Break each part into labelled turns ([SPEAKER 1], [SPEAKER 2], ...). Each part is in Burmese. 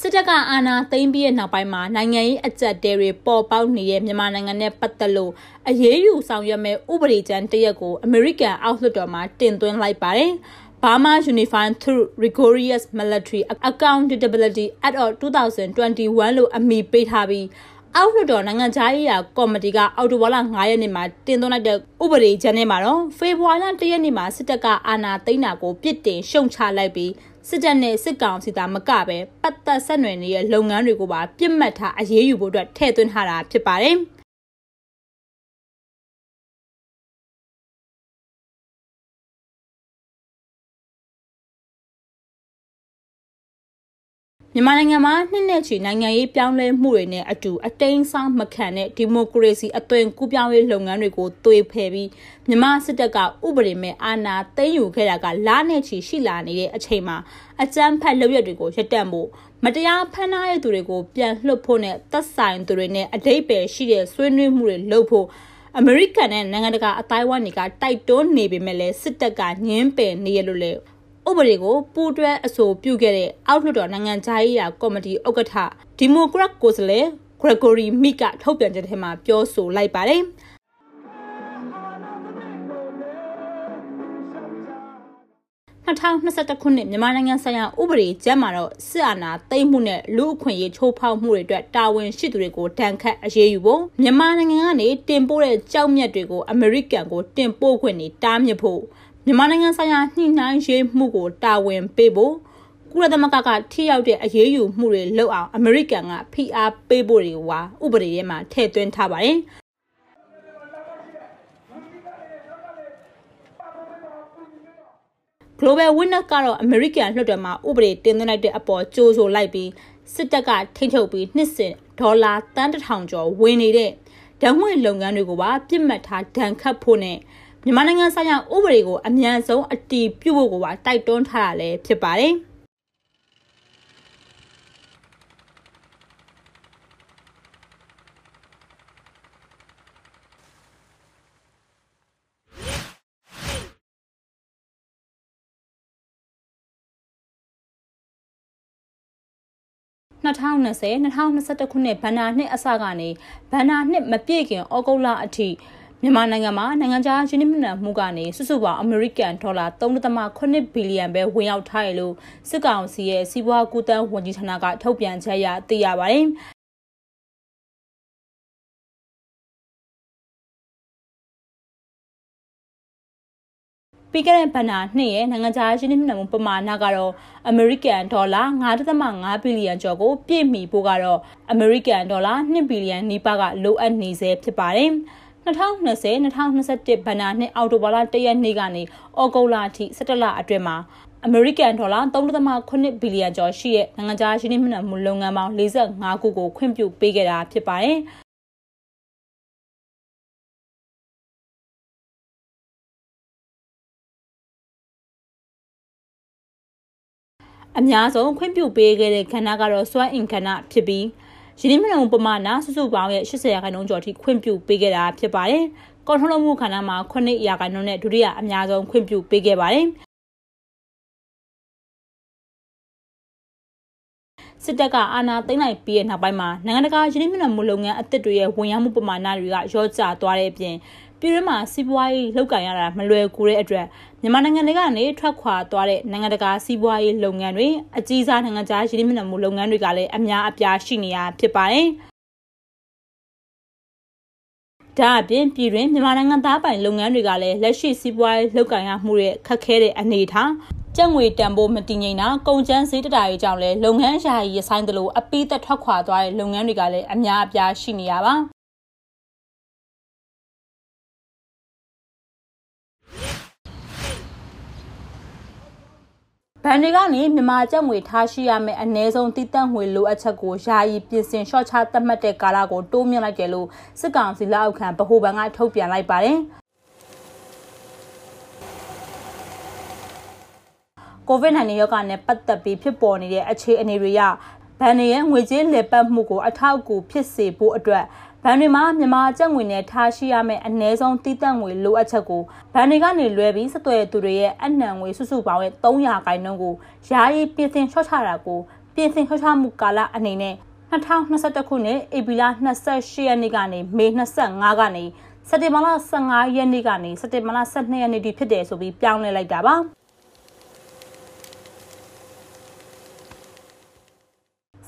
[SPEAKER 1] စစ်တပ်ကအာဏာသိမ်းပြီးတဲ့နောက်ပိုင်းမှာနိုင်ငံရေးအကြက်တဲတွေပေါ်ပေါက်နေတဲ့မြန်မာနိုင်ငံနဲ့ပတ်သက်လို့အရေးယူဆောင်ရွက်မဲ့ဥပဒေကြမ်းတရက်ကို American အောက်လွှတ်တော်မှာတင်သွင်းလိုက်ပါတယ်။ Burma Unified Through Rigorous Military Accountability Act of 2021လို့အမည်ပေးထားပြီးအောက်လွှတ်တော်နိုင်ငံခြားရေးရာကော်မတီကအော်တိုဝါလာ9ရက်နေ့မှာတင်သွင်းလိုက်တဲ့ဥပဒေကြမ်းထဲမှာတော့ဖေဖော်ဝါရီလ1ရက်နေ့မှာစစ်တပ်ကအာဏာသိမ်းတာကိုပြစ်တင်ရှုံချလိုက်ပြီး စစ်တပ်နဲ့စစ်ကောင်စီသားမကပဲပတ်သက်ဆက်နွယ်နေတဲ့လုပ်ငန်းတွေကိုပါပြစ်မှတ်ထားအရေးယူဖို့အတွက်ထည့်သွင်းထားတာဖြစ်ပါတယ်။ မြန်မာနိုင်ငံမှာနှစ်နဲ့ချီနိုင်ငံရေးပြောင်းလဲမှုတွေနဲ့အတူအတိမ်းဆောင်မခံတဲ့ဒီမိုကရေစီအသွင်ကူးပြောင်းရေးလုပ်ငန်းတွေကိုသွေးဖယ်ပြီးမြန်မာစစ်တပ်ကဥပဒေမဲ့အာဏာသိမ်းယူခဲ့တာကလနဲ့ချီရှိလာနေတဲ့အချိန်မှာအကြမ်းဖက်လုပ်ရတွေကိုရပ်တန့်ဖို့မတရားဖမ်းထားတဲ့သူတွေကိုပြန်လွှတ်ဖို့နဲ့သက်ဆိုင်သူတွေနဲ့အတိတ်ပဲရှိတဲ့ဆွေးနွေးမှုတွေလုပ်ဖို့အမေရိကန်နဲ့နိုင်ငံတကာအတိုင်းအဝန်တွေကတိုက်တွန်းနေပေမဲ့လည်းစစ်တပ်ကညှင်းပယ်နေရလို့လေ ဥပဒေကိုပူးတွဲအဆိုပြုခဲ့တဲ့အောက်လွှတ်တော်နိုင်ငံခြားရေးရာကော်မတီဥက္ကဋ္ဌဒီမိုကရက်ကိုယ်စားလှယ်ဂရဂိုရီမိကထုတ်ပြန်ချက်ထဲမှာပြောဆိုလိုက်ပါတယ်။2021ခုနှစ်မြန်မာနိုင်ငံဆိုင်ရာဥပဒေကျမ်းမှာတော့စစ်အာဏာသိမ်းမှုနဲ့လူအခွင့်အရေးချိုးဖောက်မှုတွေအတွက်တာဝန်ရှိသူတွေကိုဒဏ်ခတ်အရေးယူဖို့မြန်မာနိုင်ငံကနေတင်ပို့တဲ့ကြောက်မြတ်တွေကိုအမေရိကန်ကိုတင်ပို့ခွင့်နေတားမြစ်ဖို့ မြန်မာနိုင်ငံဆိုင်ရာညှိနှိုင်းရေးမှုကိုတာဝန်ပေးဖို့ကုလသမဂ္ဂကထိရောက်တဲ့အရေးယူမှုတွေလုပ်အောင်အမေရိကန်ကဖိအားပေးဖို့တွေဝါဥပဒေထဲမှာထည့်သွင်းထားပါတယ်။ Global Witness ကတော့ American လွှတ်တော်မှာဥပဒေတင်သွင်းလိုက်တဲ့အပေါ်ကြိုးဆိုလိုက်ပြီးစစ်တပ်ကထိန်းချုပ်ပြီးနှစ်စဉ်ဒေါ်လာတန်းတစ်ထောင်ကျော်ဝင်နေတဲ့ဓာတ်ငွေလုပ်ငန်းတွေကိုပါပြစ်မှတ်ထားဒဏ်ခတ်ဖို့နဲ့ မြန်မာနိုင်ငံဆိုင်ရာဥပဒေကိုအမြန်ဆုံးအတည်ပြုဖို့ကိုပါတိုက်တွန်းထားတာလည်းဖြစ်ပါတယ်။2020 2021ခုနှစ်ဘဏ္ဍာနှစ်အစကနေဘဏ္ဍာနှစ်မပြည့်ခင်ဩဂုတ်လအထိ မြန်မာနိုင်ငံမှာနိုင်ငံခြားယင်းနှိမ့်နှံမှုကနေစုစုပေါင်းအမေရိကန်ဒေါ်လာ3.8ဘီလီယံပဲဝင်ရောက်ထားရလို့စစ်ကောင်စီရဲ့စီးပွားကူးသန်းဝန်ကြီးဌာနကထုတ်ပြန်ချက်အရသိရပါတယ်။ပြီးခဲ့တဲ့ဘဏ္ဍာနှစ်ရဲ့နိုင်ငံခြားရင်းနှီးမြှုပ်နှံမှုပမာဏကတော့အမေရိကန်ဒေါ်လာ9.5ဘီလီယံကျော်ကိုပြည့်မီဖို့ကတော့အမေရိကန်ဒေါ်လာ2ဘီလီယံနီးပါးကလိုအပ်နေစေဖြစ်ပါတယ်။ 2020-2021ဘဏ္ဍာနှစ်အောက်တိုဘာလ1ရက်နေ့ကနေဩဂုတ်လအထိ17လအတွင်းမှာအမေရိကန်ဒေါ်လာ3.8ဘီလီယံကျော်ရှိတဲ့နိုင်ငံခြားရင်းနှီးမြှုပ်နှံမှုလုပ်ငန်းပေါင်း45ခုကိုခွင့်ပြုပေးခဲ့တာဖြစ်ပါတယ်။အများဆုံးခွင့်ပြုပေးခဲ့တဲ့ကဏ္ဍကတော့စွမ်းအင်ကဏ္ဍဖြစ်ပြီး ရင်းနှီးမြှုပ်နှံမှုပမာဏစုစုပေါင်းရဲ့80ရာခိုင်နှုန်းကျော်ထိခွင့်ပြုပေးခဲ့တာဖြစ်ပါတယ်။ကော်ထုတ်လုပ်မှုခန္ဓာမှာ9ရာခိုင်နှုန်းနဲ့ဒုတိယအများဆုံးခွင့်ပြုပေးခဲ့ပါတယ်။စစ်တပ်ကအာဏာသိမ်းလိုက်ပြီးတဲ့နောက်ပိုင်းမှာနိုင်ငံတကာယင်းနှိမ့်နှံမှုလုပ်ငန်းအသစ်တွေရဲ့ဝင်ရောက်မှုပမာဏတွေကရော့ကျသွားတဲ့အပြင် ပြည်တွင်းမှာစီးပွားရေးလှုပ်ကန်ရတာမလွယ်ကူတဲ့အတွက်မြန်မာနိုင်ငံတွေကနေထွက်ခွာသွားတဲ့နိုင်ငံတကာစီးပွားရေးလုပ်ငန်းတွေအကြီးစားနိုင်ငံခြားရင်းနှီးမြှုပ်နှံမှုလုပ်ငန်းတွေကလည်းအများအပြားရှိနေတာဖြစ်ပါတယ်။ဒါအပြင်ပြည်တွင်းမြန်မာနိုင်ငံသားပိုင်လုပ်ငန်းတွေကလည်းလက်ရှိစီးပွားရေးလုပ်ကိုင်ရမှုရဲ့ခက်ခဲတဲ့အနေအထားကျပ်ငွေတန်ဖိုးမတည်ငြိမ်တာကုန်ကျန်းဈေးတတားရေးကြောင့်လည်းလုပ်ငန်းရာရည်ဆိုင်သလိုအပိသက်ထွက်ခွာသွားတဲ့လုပ်ငန်းတွေကလည်းအများအပြားရှိနေရပါ ဘဏ်တွေကနေမြန်မာကျပ်ငွေထားရှိရမယ့်အ ਨੇ ဆုံးတည်တံ့ငွေလိုအပ်ချက်ကိုယာယီပြင်ဆင်လျှော့ချသတ်မှတ်တဲ့ကာလကိုတိုးမြှင့်လိုက်တယ်လို့စစ်ကောင်စီလက်အောက်ခံဗဟိုဘဏ်ကထုတ်ပြန်လိုက်ပါတယ်။ COVID-19 ရောဂါနဲ့ပတ်သက်ပြီးဖြစ်ပေါ်နေတဲ့အခြေအနေတွေရဘဏ်တွေရဲ့ငွေကြေးလည်ပတ်မှုကိုအထောက်အကူဖြစ်စေဖို့အတွက်ဘဏ်တွေမှာမြန်မာကျပ်ငွေနဲ့ထားရှိရမယ့်အ ਨੇ ဆုံးတည်တံ့ငွေလိုအပ်ချက်ကိုဘဏ်တွေကနေလွဲပြီးစသွယ်သူတွေရဲ့အနှံငွေစုစုပေါင်းရဲ့300ခိုင်နှုန်းကိုယာယီပြင်ဆင်ချော့ချတာကိုပြင်ဆင်လှုပ်ရှားမှုကာလအနေနဲ့2021ခုနှစ်ဧပြီလ28ရက်နေ့ကနေမေ25ကနေစက်တင်ဘာလ15ရက်နေ့ကနေစက်တင်ဘာလ12ရက်နေ့ထိဖြစ်တယ်ဆိုပြီးပြောင်းလဲလိုက်တာပါ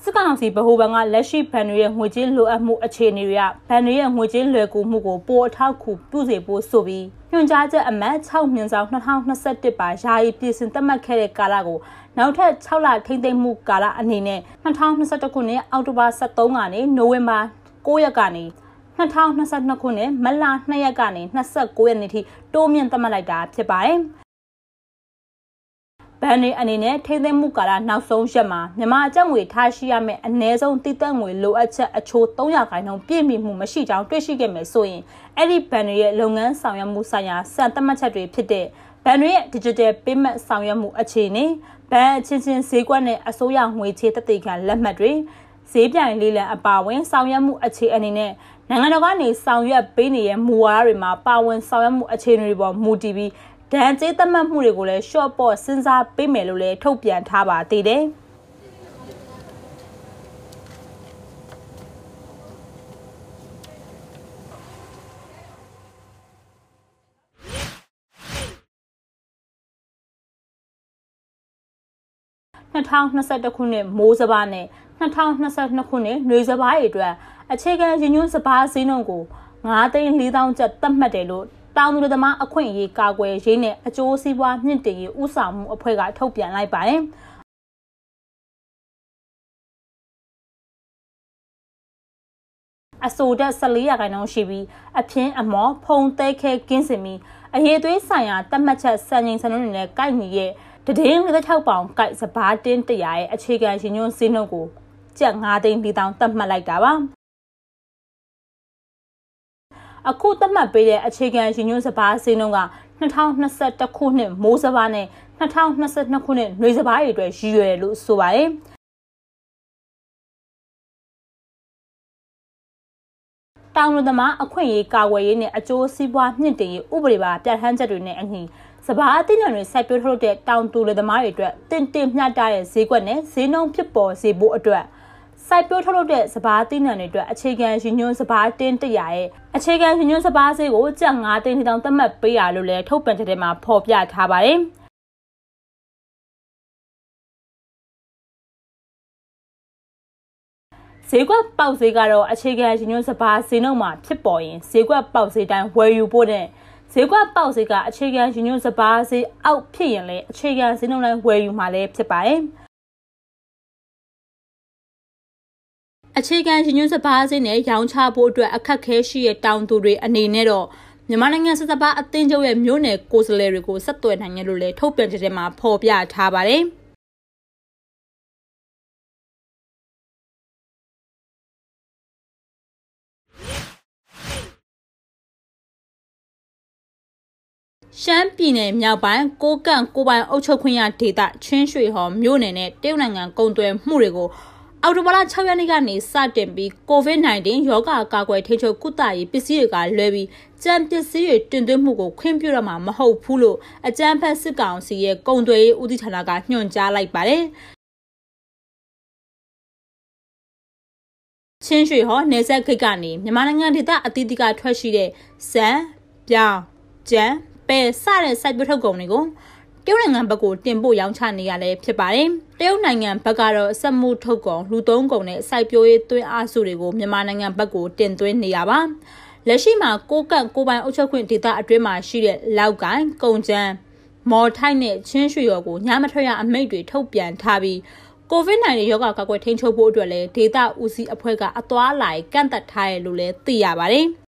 [SPEAKER 1] စစ်ကောင်စီဗဟိုဘဏ်ကလက်ရှိဘဏ်တွေရဲ့ငွေကြေးလိုအပ်မှုအခြေအနေတွေကဘဏ်တွေရဲ့ငွေကြေးလွယ်ကူမှုကိုပိုအထောက်အကူပြုစေဖို့ဆိုပြီးညွှန်ကြားချက်အမှတ်6မြင်းဆောင်2021ပါယာယီပြည်စင်သတ်မှတ်ခဲ့တဲ့ကာလကိုနောက်ထပ်6လထိမ့်သိမ်းမှုကာလအနေနဲ့2021ခုနှစ်အောက်တိုဘာ23ကနေနိုဝင်ဘာ9ရက်ကနေ2022ခုနှစ်မတ်လ2ရက်ကနေ29ရက်နေ့ထိတိုးမြင့်သတ်မှတ်လိုက်တာဖြစ်ပါတယ်။ ဘဏ်တွေအနေနဲ့ထိမ့်သိမ်းမှုကာလနောက်ဆုံးရက်မှာမြန်မာအကျပ်ငွေထားရှိရမယ့်အနည်းဆုံးတည်သက်ငွေလိုအပ်ချက်အချိုး300ခိုင်နှုန်းပြည့်မီမှုမရှိကြောင်းတွေ့ရှိခဲ့မယ်ဆိုရင်အဲ့ဒီဘဏ်တွေရဲ့လုပ်ငန်းဆောင်ရွက်မှုဆိုင်ရာစံသတ်မှတ်ချက်တွေဖြစ်တဲ့ဘဏ်တွေရဲ့ digital payment ဆောင်ရွက်မှုအခြေအနေဘဏ်အချင်းချင်းဈေးကွက်နဲ့အစိုးရငွေချေတသိခံလက်မှတ်တွေဈေးပြိုင်လေးလံအပါဝင်ဆောင်ရွက်မှုအခြေအနေနဲ့နိုင်ငံတော်ကနေဆောင်ရွက်ပေးနေတဲ့မူဝါဒတွေမှာပါဝင်ဆောင်ရွက်မှုအခြေအနေတွေပေါ်မူတည်ပြီး ဒဏ်ကြေးသတ်မှတ်မှုတွေကိုလည်း short ပေါ့စဉ်းစားပေးမယ်လို့လည်းထုတ်ပြန်ထားပါသေးတယ်။2021ခုနှစ်မိုးစဘာနဲ့2022ခုနှစ်နွေစဘာတွေအတွက်အခြေခံရည်ညွှန်းစဘာဈေးနှုန်းကို9သိန်း4000ကျပ်သတ်မှတ်တယ်လို့ တောင်သူသမားအခွင့်အရေးကာကွယ်ရေးနဲ့အကျိုးစီးပွားမြင့်တင်ရေးဥဆောင်မှုအဖွဲ့ကထုတ်ပြန်လိုက်ပါတယ်။အဆိုတက်14ရာခိုင်နှုန်းရှိပြီးအပြင်းအမော်ဖုံသဲခဲကင်းစင်ပြီးအရေးသွေးဆိုင်ရာတတ်မှတ်ချက်စံချိန်စံနှုန်းတွေနဲ့ကိုက်ညီရဲ့တည်င်း56ပေါင်ကိုက်စဘာတင်းတရာရဲ့အခြေခံရည်ညွှန်းစည်းနှုန်းကိုကျပ်9သိန်း4000သတ်မှတ်လိုက်တာပါ အခုသတ်မှတ်ပေးတဲ့အခြေခံရည်ညွှန်းစဘာစည်းနှုန်းက2021ခုနှစ်မိုးစဘာနဲ့2022ခုနှစ်နွေစဘာတွေအတွက်ရည်ရွယ်လို့ဆိုပါတယ်တောင်လူသမားအခွင့်အရေးကာကွယ်ရေးနဲ့အကျိုးစီးပွားမြင့်တင်ရေးဥပဒေပါပြဋ္ဌာန်းချက်တွေနဲ့အညီစဘာအသင်းတွေစိုက်ပျိုးထုတ်တဲ့တောင်တူလူသမားတွေအတွက်တင်တင်မျှတတဲ့ဈေးကွက်နဲ့ဈေးနှုန်းဖြစ်ပေါ်စေဖို့အတွက် စိုက်ပျိုးထုတ်လုပ်တဲ့စဘာသီးနှံတွေအတွက်အခြေခံရည်ညွှန်းစဘာတင်းတရာရဲ့အခြေခံရည်ညွှန်းစဘာဈေးကိုကျပ်9သိန်းတောင်သတ်မှတ်ပေးရလို့လည်းထုတ်ပြန်ချက်ထဲမှာဖော်ပြထားပါတယ်ဈေးကွက်ပေါက်ဈေးကတော့အခြေခံရည်ညွှန်းစဘာဈေးနှုန်းမှာဖြစ်ပေါ်ရင်ဈေးကွက်ပေါက်ဈေးတိုင်းဝယ်ယူဖို့နဲ့ဈေးကွက်ပေါက်ဈေးကအခြေခံရည်ညွှန်းစဘာဈေးအောက်ဖြစ်ရင်လည်းအခြေခံဈေးနှုန်းတိုင်းဝယ်ယူမှာလည်းဖြစ်ပါတယ်။ အခြေခံရည်ညွှန်းစပါးစင်းနဲ့ရောင်းချဖို့အတွက်အခက်ခဲရှိတဲ့တောင်သူတွေအနေနဲ့တော့မြန်မာနိုင်ငံစစ်စပါးအသင်းချုပ်ရဲ့မြို့နယ်ကိုယ်စားလှယ်တွေကိုဆက်သွယ်နိုင်ရလို့လည်းထုတ်ပြန်ချက်ထဲမှာဖော်ပြထားပါတယ်။ရှမ်းပြည်နယ်မြောက်ပိုင်းကိုကန့်ကိုပိုင်အုပ်ချုပ်ခွင့်ရဒေသချင်းရွှေဟော်မြို့နယ်နဲ့တရုတ်နိုင်ငံကုန်သွယ်မှုတွေကို အော်တိုဘာလ6ရက်နေ့ကနေစတင်ပြီး COVID-19 ရောဂါကာကွယ်ထိန်းချုပ်ကုသရေးပစ္စည်းတွေကလွဲပြီးကြံပစ္စည်းတွေတင်သွင်းမှုကိုခွင့်ပြုရမှာမဟုတ်ဘူးလို့အကြံဖက်စစ်ကောင်စီရဲ့ကုန်သွယ်ရေးဦးစီးဌာနကညွှန်ကြားလိုက်ပါတယ်ချင်းရွှေဟောနေဆက်ခိတ်ကနေမြန်မာနိုင်ငံဒေသအသီးသီးကထွက်ရှိတဲ့စံပြောင်းကြံပဲစတဲ့စိုက်ပျိုးထုတ်ကုန်တွေကိုတ ရုတ်နိုင်ငံဘက်ကိုတင်ပို့ရောင်းချနေရလဲဖြစ်ပါတယ်။တရုတ်နိုင်ငံဘက်ကတော့စက်မှုထုတ်ကုန်လူသုံးကုန်နဲ့စိုက်ပျိုးရေးသွင်းအားစုတွေကိုမြန်မာနိုင်ငံဘက်ကိုတင်သွင်းနေရပါ။လက်ရှိမှာကိုကန့်ကိုပိုင်အုပ်ချုပ်ခွင့်ဒေသအတွင်းမှာရှိတဲ့လောက်ကိုင်းကုံချမ်းမော်ထိုက်နဲ့ချင်းရွှေရော်ကိုညမထွက်ရအမိန့်တွေထုတ်ပြန်ထားပြီး COVID-19 ရောဂါကာကွယ်ထိန်းချုပ်ဖို့အတွက်လည်းဒေတာဦးစီးအဖွဲ့ကအသွာလာကန့်သက်ထားရလို့လည်းသိရပါတယ်။